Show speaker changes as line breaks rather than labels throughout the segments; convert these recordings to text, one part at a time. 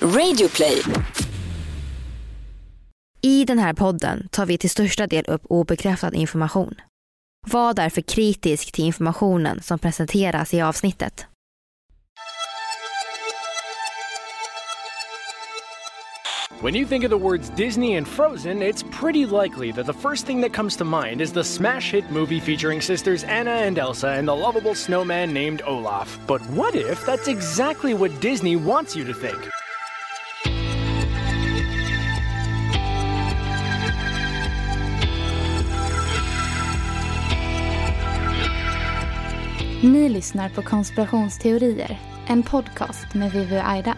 Radioplay.
I den här podden tar vi till största del upp obekräftad information. Var därför kritisk till informationen som presenteras i avsnittet.
When you think of the words Disney and Frozen, it's pretty likely that the first thing that comes to mind is the smash hit movie featuring sisters Anna and Elsa and the lovable snowman named Olaf. But what if that's exactly what Disney wants you to think?
Ni lyssnar på Konspirationsteorier, en podcast med Vivi och Aida.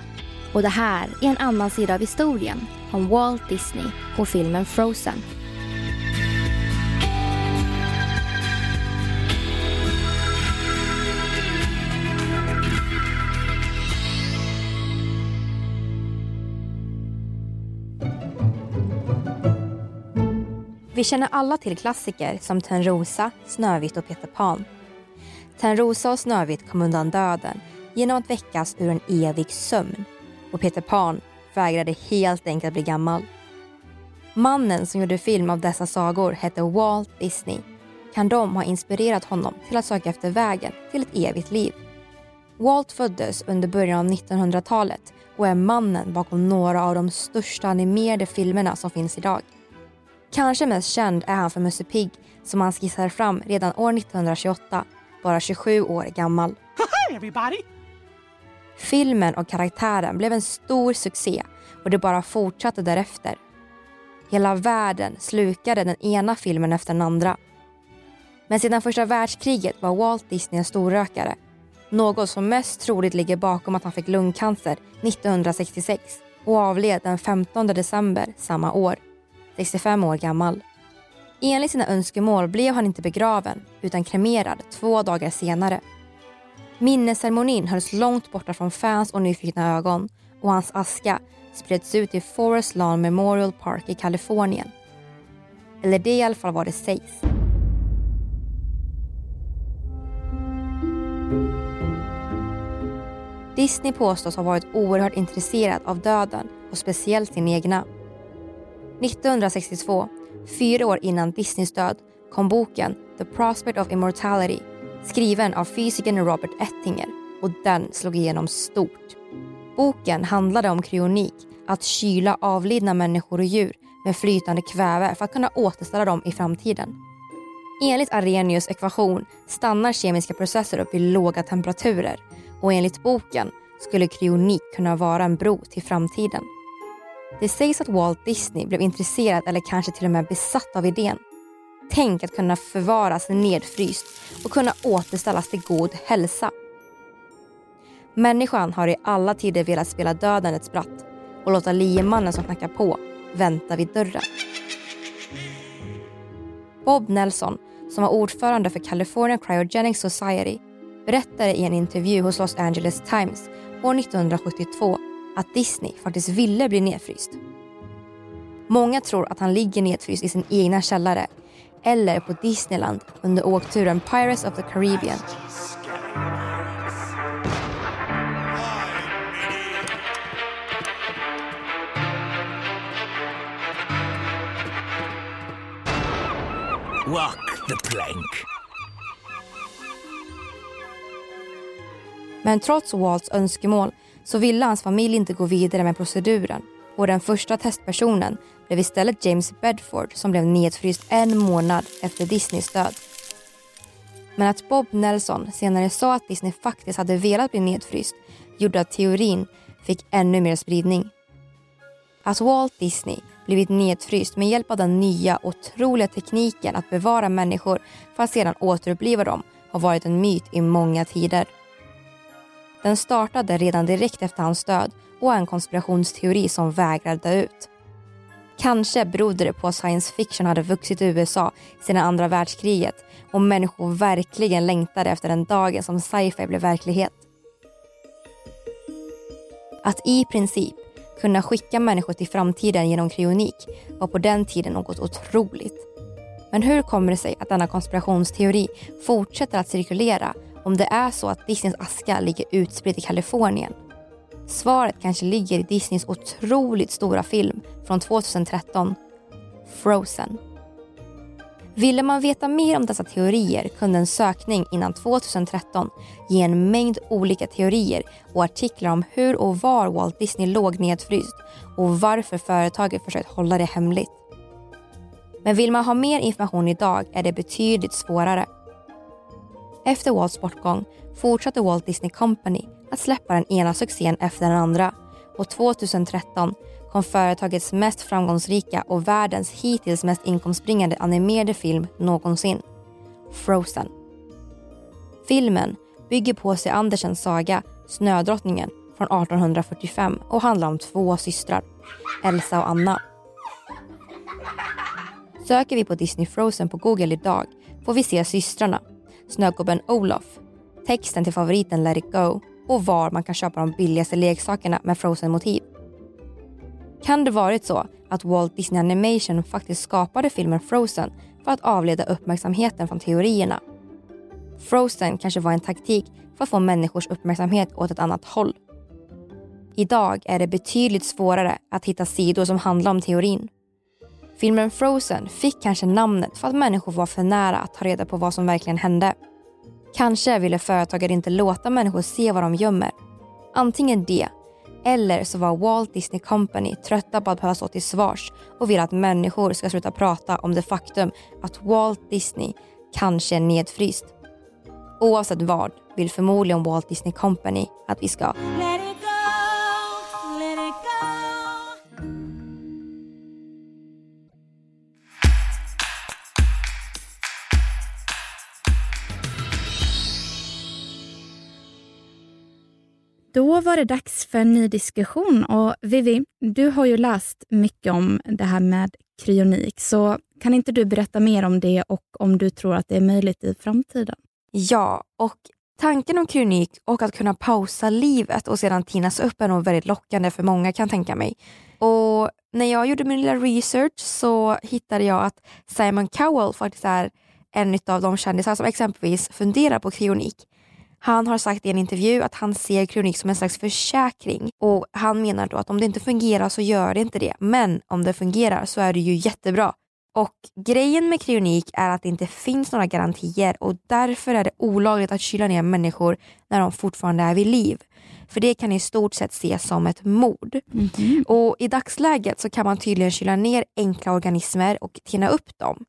Och det här är en annan sida av historien om Walt Disney och filmen Frozen. Vi känner alla till klassiker som Törnrosa, Snövit och Peter Pan. Törnrosa och Snövit kom undan döden genom att väckas ur en evig sömn och Peter Pan vägrade helt enkelt bli gammal. Mannen som gjorde film av dessa sagor hette Walt Disney. Kan de ha inspirerat honom till att söka efter vägen till ett evigt liv? Walt föddes under början av 1900-talet och är mannen bakom några av de största animerade filmerna som finns idag. Kanske mest känd är han för Musse Pigg som han skissade fram redan år 1928, bara 27 år gammal.
Everybody!
Filmen och karaktären blev en stor succé och det bara fortsatte därefter. Hela världen slukade den ena filmen efter den andra. Men sedan första världskriget var Walt Disney en storrökare. Något som mest troligt ligger bakom att han fick lungcancer 1966 och avled den 15 december samma år, 65 år gammal. Enligt sina önskemål blev han inte begraven utan kremerad två dagar senare. Minnesceremonin hölls långt borta från fans och nyfikna ögon och hans aska spreds ut i Forest Lawn Memorial Park i Kalifornien. Eller det är i alla fall vad det sägs. Disney påstås ha varit oerhört intresserad av döden och speciellt sin egna. 1962, fyra år innan Disneys död, kom boken The Prospect of Immortality skriven av fysikern Robert Ettinger och den slog igenom stort. Boken handlade om kryonik, att kyla avlidna människor och djur med flytande kväve för att kunna återställa dem i framtiden. Enligt Arrhenius ekvation stannar kemiska processer upp vid låga temperaturer och enligt boken skulle kryonik kunna vara en bro till framtiden. Det sägs att Walt Disney blev intresserad eller kanske till och med besatt av idén. Tänk att kunna förvaras nedfryst och kunna återställas till god hälsa. Människan har i alla tider velat spela döden ett spratt och låta liemannen som knackar på vänta vid dörren. Bob Nelson, som var ordförande för California Cryogenic Society, berättade i en intervju hos Los Angeles Times år 1972 att Disney faktiskt ville bli nedfryst. Många tror att han ligger nedfryst i sin egna källare eller på Disneyland under åkturen Pirates of the Caribbean.
Walk the plank.
Men trots Walts önskemål så ville hans familj inte gå vidare med proceduren och den första testpersonen blev istället James Bedford som blev nedfryst en månad efter Disneys död. Men att Bob Nelson senare sa att Disney faktiskt hade velat bli nedfryst gjorde att teorin fick ännu mer spridning. Att Walt Disney blivit nedfryst med hjälp av den nya otroliga tekniken att bevara människor för att sedan återuppliva dem har varit en myt i många tider. Den startade redan direkt efter hans död och är en konspirationsteori som vägrar dö ut. Kanske berodde det på att science fiction hade vuxit i USA sedan andra världskriget och människor verkligen längtade efter den dagen som sci-fi blev verklighet. Att i princip kunna skicka människor till framtiden genom kryonik var på den tiden något otroligt. Men hur kommer det sig att denna konspirationsteori fortsätter att cirkulera om det är så att Disneys aska ligger utspridd i Kalifornien? Svaret kanske ligger i Disneys otroligt stora film från 2013, Frozen. Ville man veta mer om dessa teorier kunde en sökning innan 2013 ge en mängd olika teorier och artiklar om hur och var Walt Disney låg nedfryst och varför företaget försökt hålla det hemligt. Men vill man ha mer information idag är det betydligt svårare. Efter Walts bortgång fortsatte Walt Disney Company att släppa den ena succén efter den andra och 2013 kom företagets mest framgångsrika och världens hittills mest inkomstbringande animerade film någonsin, Frozen. Filmen bygger på sig Andersens saga Snödrottningen från 1845 och handlar om två systrar, Elsa och Anna. Söker vi på Disney Frozen på Google idag får vi se systrarna, snögubben Olof, texten till favoriten Let it go och var man kan köpa de billigaste leksakerna med Frozen-motiv. Kan det varit så att Walt Disney Animation faktiskt skapade filmen Frozen för att avleda uppmärksamheten från teorierna? Frozen kanske var en taktik för att få människors uppmärksamhet åt ett annat håll. Idag är det betydligt svårare att hitta sidor som handlar om teorin. Filmen Frozen fick kanske namnet för att människor var för nära att ta reda på vad som verkligen hände. Kanske ville företagare inte låta människor se vad de gömmer. Antingen det, eller så var Walt Disney Company trötta på att behöva stå till svars och vill att människor ska sluta prata om det faktum att Walt Disney kanske är nedfryst. Oavsett vad vill förmodligen Walt Disney Company att vi ska
Då var det dags för en ny diskussion och Vivi, du har ju läst mycket om det här med kryonik, så kan inte du berätta mer om det och om du tror att det är möjligt i framtiden?
Ja, och tanken om kryonik och att kunna pausa livet och sedan tinas upp är nog väldigt lockande för många kan jag tänka mig. Och när jag gjorde min lilla research så hittade jag att Simon Cowell faktiskt är en av de kändisar som exempelvis funderar på kryonik. Han har sagt i en intervju att han ser kryonik som en slags försäkring och han menar då att om det inte fungerar så gör det inte det. Men om det fungerar så är det ju jättebra. Och grejen med kryonik är att det inte finns några garantier och därför är det olagligt att kyla ner människor när de fortfarande är vid liv. För det kan i stort sett ses som ett mord.
Mm -hmm.
Och i dagsläget så kan man tydligen kyla ner enkla organismer och tina upp dem.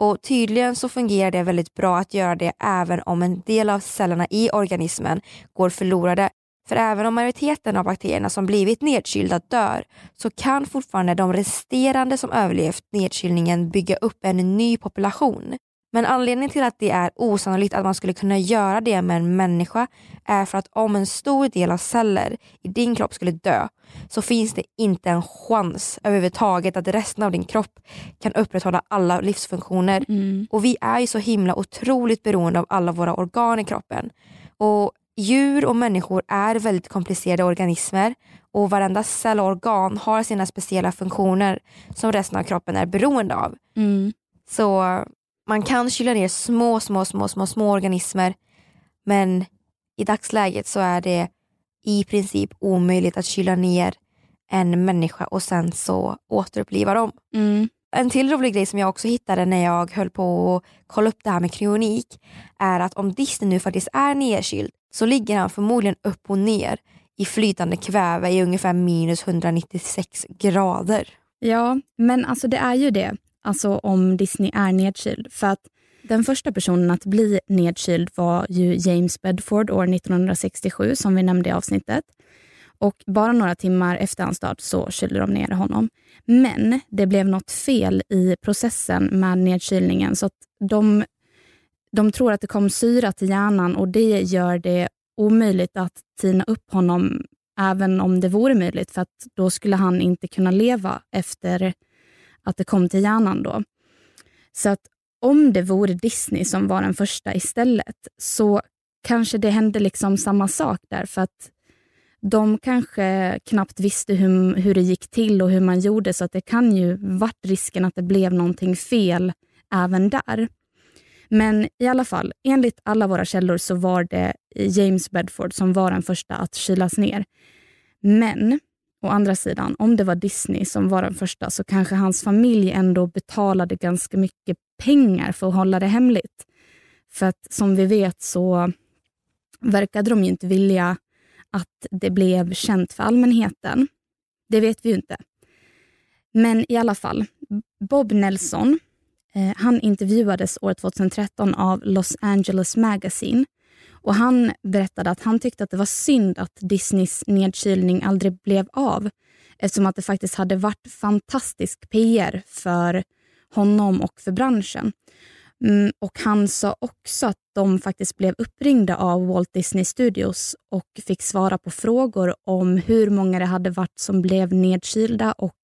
Och tydligen så fungerar det väldigt bra att göra det även om en del av cellerna i organismen går förlorade. För även om majoriteten av bakterierna som blivit nedkylda dör så kan fortfarande de resterande som överlevt nedkylningen bygga upp en ny population. Men anledningen till att det är osannolikt att man skulle kunna göra det med en människa är för att om en stor del av celler i din kropp skulle dö så finns det inte en chans överhuvudtaget att resten av din kropp kan upprätthålla alla livsfunktioner.
Mm.
Och vi är ju så himla otroligt beroende av alla våra organ i kroppen. Och Djur och människor är väldigt komplicerade organismer och varenda cell och organ har sina speciella funktioner som resten av kroppen är beroende av.
Mm.
Så man kan kyla ner små, små, små, små, små organismer men i dagsläget så är det i princip omöjligt att kyla ner en människa och sen så återuppliva dem.
Mm.
En till rolig grej som jag också hittade när jag höll på att kolla upp det här med kryonik är att om Disney nu faktiskt är nedkyld så ligger han förmodligen upp och ner i flytande kväve i ungefär minus 196 grader.
Ja, men alltså det är ju det alltså om Disney är nedkyld. För att den första personen att bli nedkyld var ju James Bedford år 1967 som vi nämnde i avsnittet. Och bara några timmar efter hans död så kylde de ner honom. Men det blev något fel i processen med nedkylningen så att de, de tror att det kom syra till hjärnan och det gör det omöjligt att tina upp honom även om det vore möjligt för att då skulle han inte kunna leva efter att det kom till hjärnan då. Så att om det vore Disney som var den första istället så kanske det hände liksom samma sak där för att de kanske knappt visste hur, hur det gick till och hur man gjorde så att det kan ju varit risken att det blev någonting fel även där. Men i alla fall, enligt alla våra källor så var det James Bedford som var den första att kylas ner. Men å andra sidan, om det var Disney som var den första så kanske hans familj ändå betalade ganska mycket pengar för att hålla det hemligt. För att som vi vet så verkade de ju inte vilja att det blev känt för allmänheten. Det vet vi ju inte. Men i alla fall, Bob Nelson, eh, han intervjuades år 2013 av Los Angeles Magazine och Han berättade att han tyckte att det var synd att Disneys nedkylning aldrig blev av eftersom att det faktiskt hade varit fantastisk PR för honom och för branschen. Mm, och Han sa också att de faktiskt blev uppringda av Walt Disney Studios och fick svara på frågor om hur många det hade varit som blev nedkylda och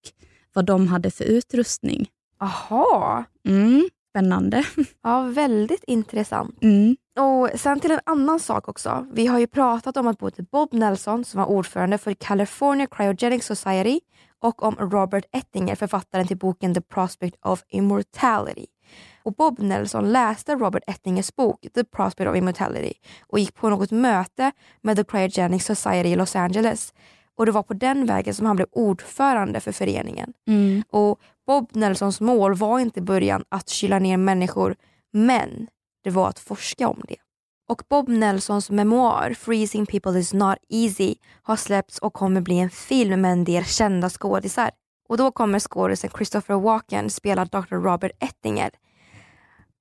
vad de hade för utrustning.
Aha.
Mm, spännande.
Ja, väldigt intressant.
Mm.
Och Sen till en annan sak också. Vi har ju pratat om att både Bob Nelson som var ordförande för California Cryogenic Society och om Robert Ettinger, författaren till boken The Prospect of Immortality. Och Bob Nelson läste Robert Ettingers bok The Prospect of Immortality och gick på något möte med The Cryogenic Society i Los Angeles. Och Det var på den vägen som han blev ordförande för föreningen.
Mm.
Och Bob Nelsons mål var inte i början att kyla ner människor, men det var att forska om det. Och Bob Nelsons memoar Freezing people is not easy har släppts och kommer bli en film med en del kända skådisar. Och då kommer skådisen Christopher Walken spela Dr. Robert Ettinger.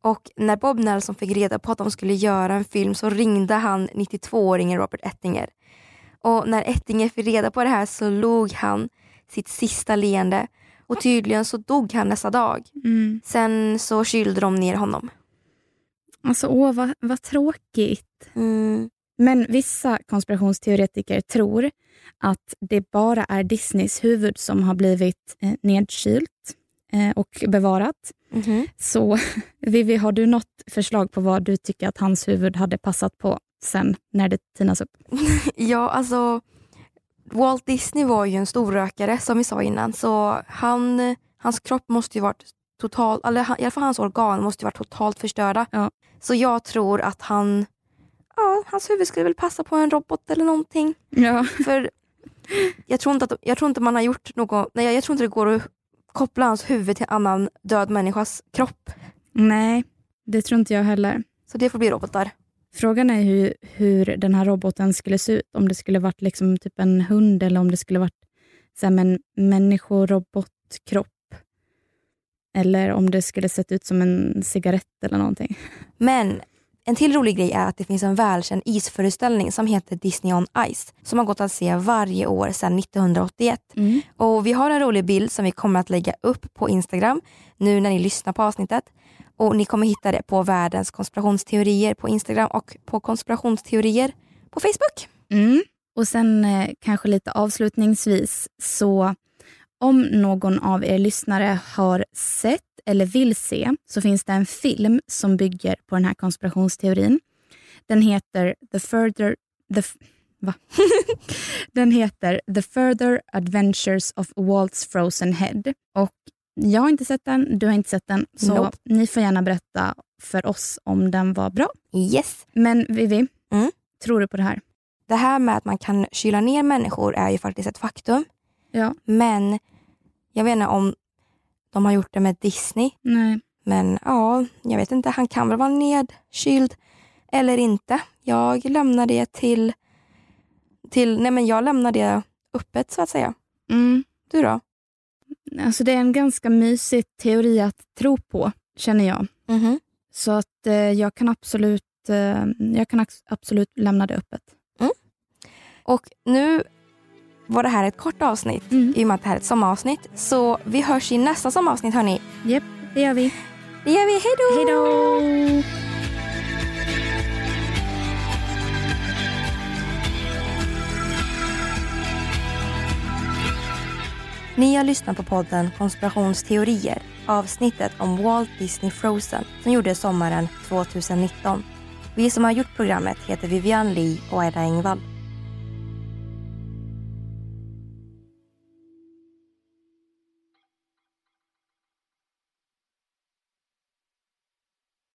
Och när Bob Nelson fick reda på att de skulle göra en film så ringde han 92-åringen Robert Ettinger. Och när Ettinger fick reda på det här så log han sitt sista leende och tydligen så dog han nästa dag.
Mm.
Sen så kylde de ner honom.
Alltså, åh, vad, vad tråkigt.
Mm.
Men vissa konspirationsteoretiker tror att det bara är Disneys huvud som har blivit eh, nedkylt eh, och bevarat.
Mhm.
Så Vivi, har du något förslag på vad du tycker att hans huvud hade passat på sen när det tinas upp?
Ja, alltså Walt Disney var ju en storrökare som vi sa innan så han, hans kropp måste ju varit totalt, eller i alla fall hans organ måste ju varit totalt förstörda.
Ja.
Så jag tror att han, ja, hans huvud skulle väl passa på en robot eller någonting.
Ja.
För jag tror inte, att, jag tror inte man har gjort något, nej jag tror inte det går att koppla hans huvud till en annan död människas kropp.
Nej, det tror inte jag heller.
Så det får bli robotar.
Frågan är hur, hur den här roboten skulle se ut. Om det skulle varit liksom typ en hund eller om det skulle varit så här, en människorobotkropp. Eller om det skulle sett ut som en cigarett eller någonting.
Men en till rolig grej är att det finns en välkänd isföreställning som heter Disney on Ice som har gått att se varje år sedan 1981.
Mm.
Och Vi har en rolig bild som vi kommer att lägga upp på Instagram nu när ni lyssnar på avsnittet. Och Ni kommer hitta det på världens konspirationsteorier på Instagram och på konspirationsteorier på Facebook.
Mm. Och sen eh, kanske lite avslutningsvis, så om någon av er lyssnare har sett eller vill se så finns det en film som bygger på den här konspirationsteorin. Den heter The Further... The, va? den heter The Further Adventures of Walt's Frozen Head. Och jag har inte sett den, du har inte sett den, så
Nope.
ni får gärna berätta för oss om den var bra.
Yes.
Men Vivi,
Mm.
tror du på det här?
Det här med att man kan kyla ner människor är ju faktiskt ett faktum.
Ja.
Men jag vet inte om de har gjort det med Disney.
Nej.
Men ja, jag vet inte. Han kan väl vara nedkyld eller inte. Jag lämnar det till, till nej men jag lämnar det öppet så att säga.
Mm.
Du då?
Alltså det är en ganska mysig teori att tro på, känner jag.
Mhm.
Så att eh, jag kan absolut eh, jag kan absolut lämna det öppet.
Och nu var det här ett kort avsnitt
Mm.
i och med att det här är ett sommaravsnitt. Så vi hörs i nästa sommaravsnitt hörni.
Japp, det gör vi.
Det gör vi.
Hej då!
Ni har lyssnat på podden Konspirationsteorier, avsnittet om Walt Disney Frozen som gjordes sommaren 2019. Vi som har gjort programmet heter Vivian Lee och Edda Engvall.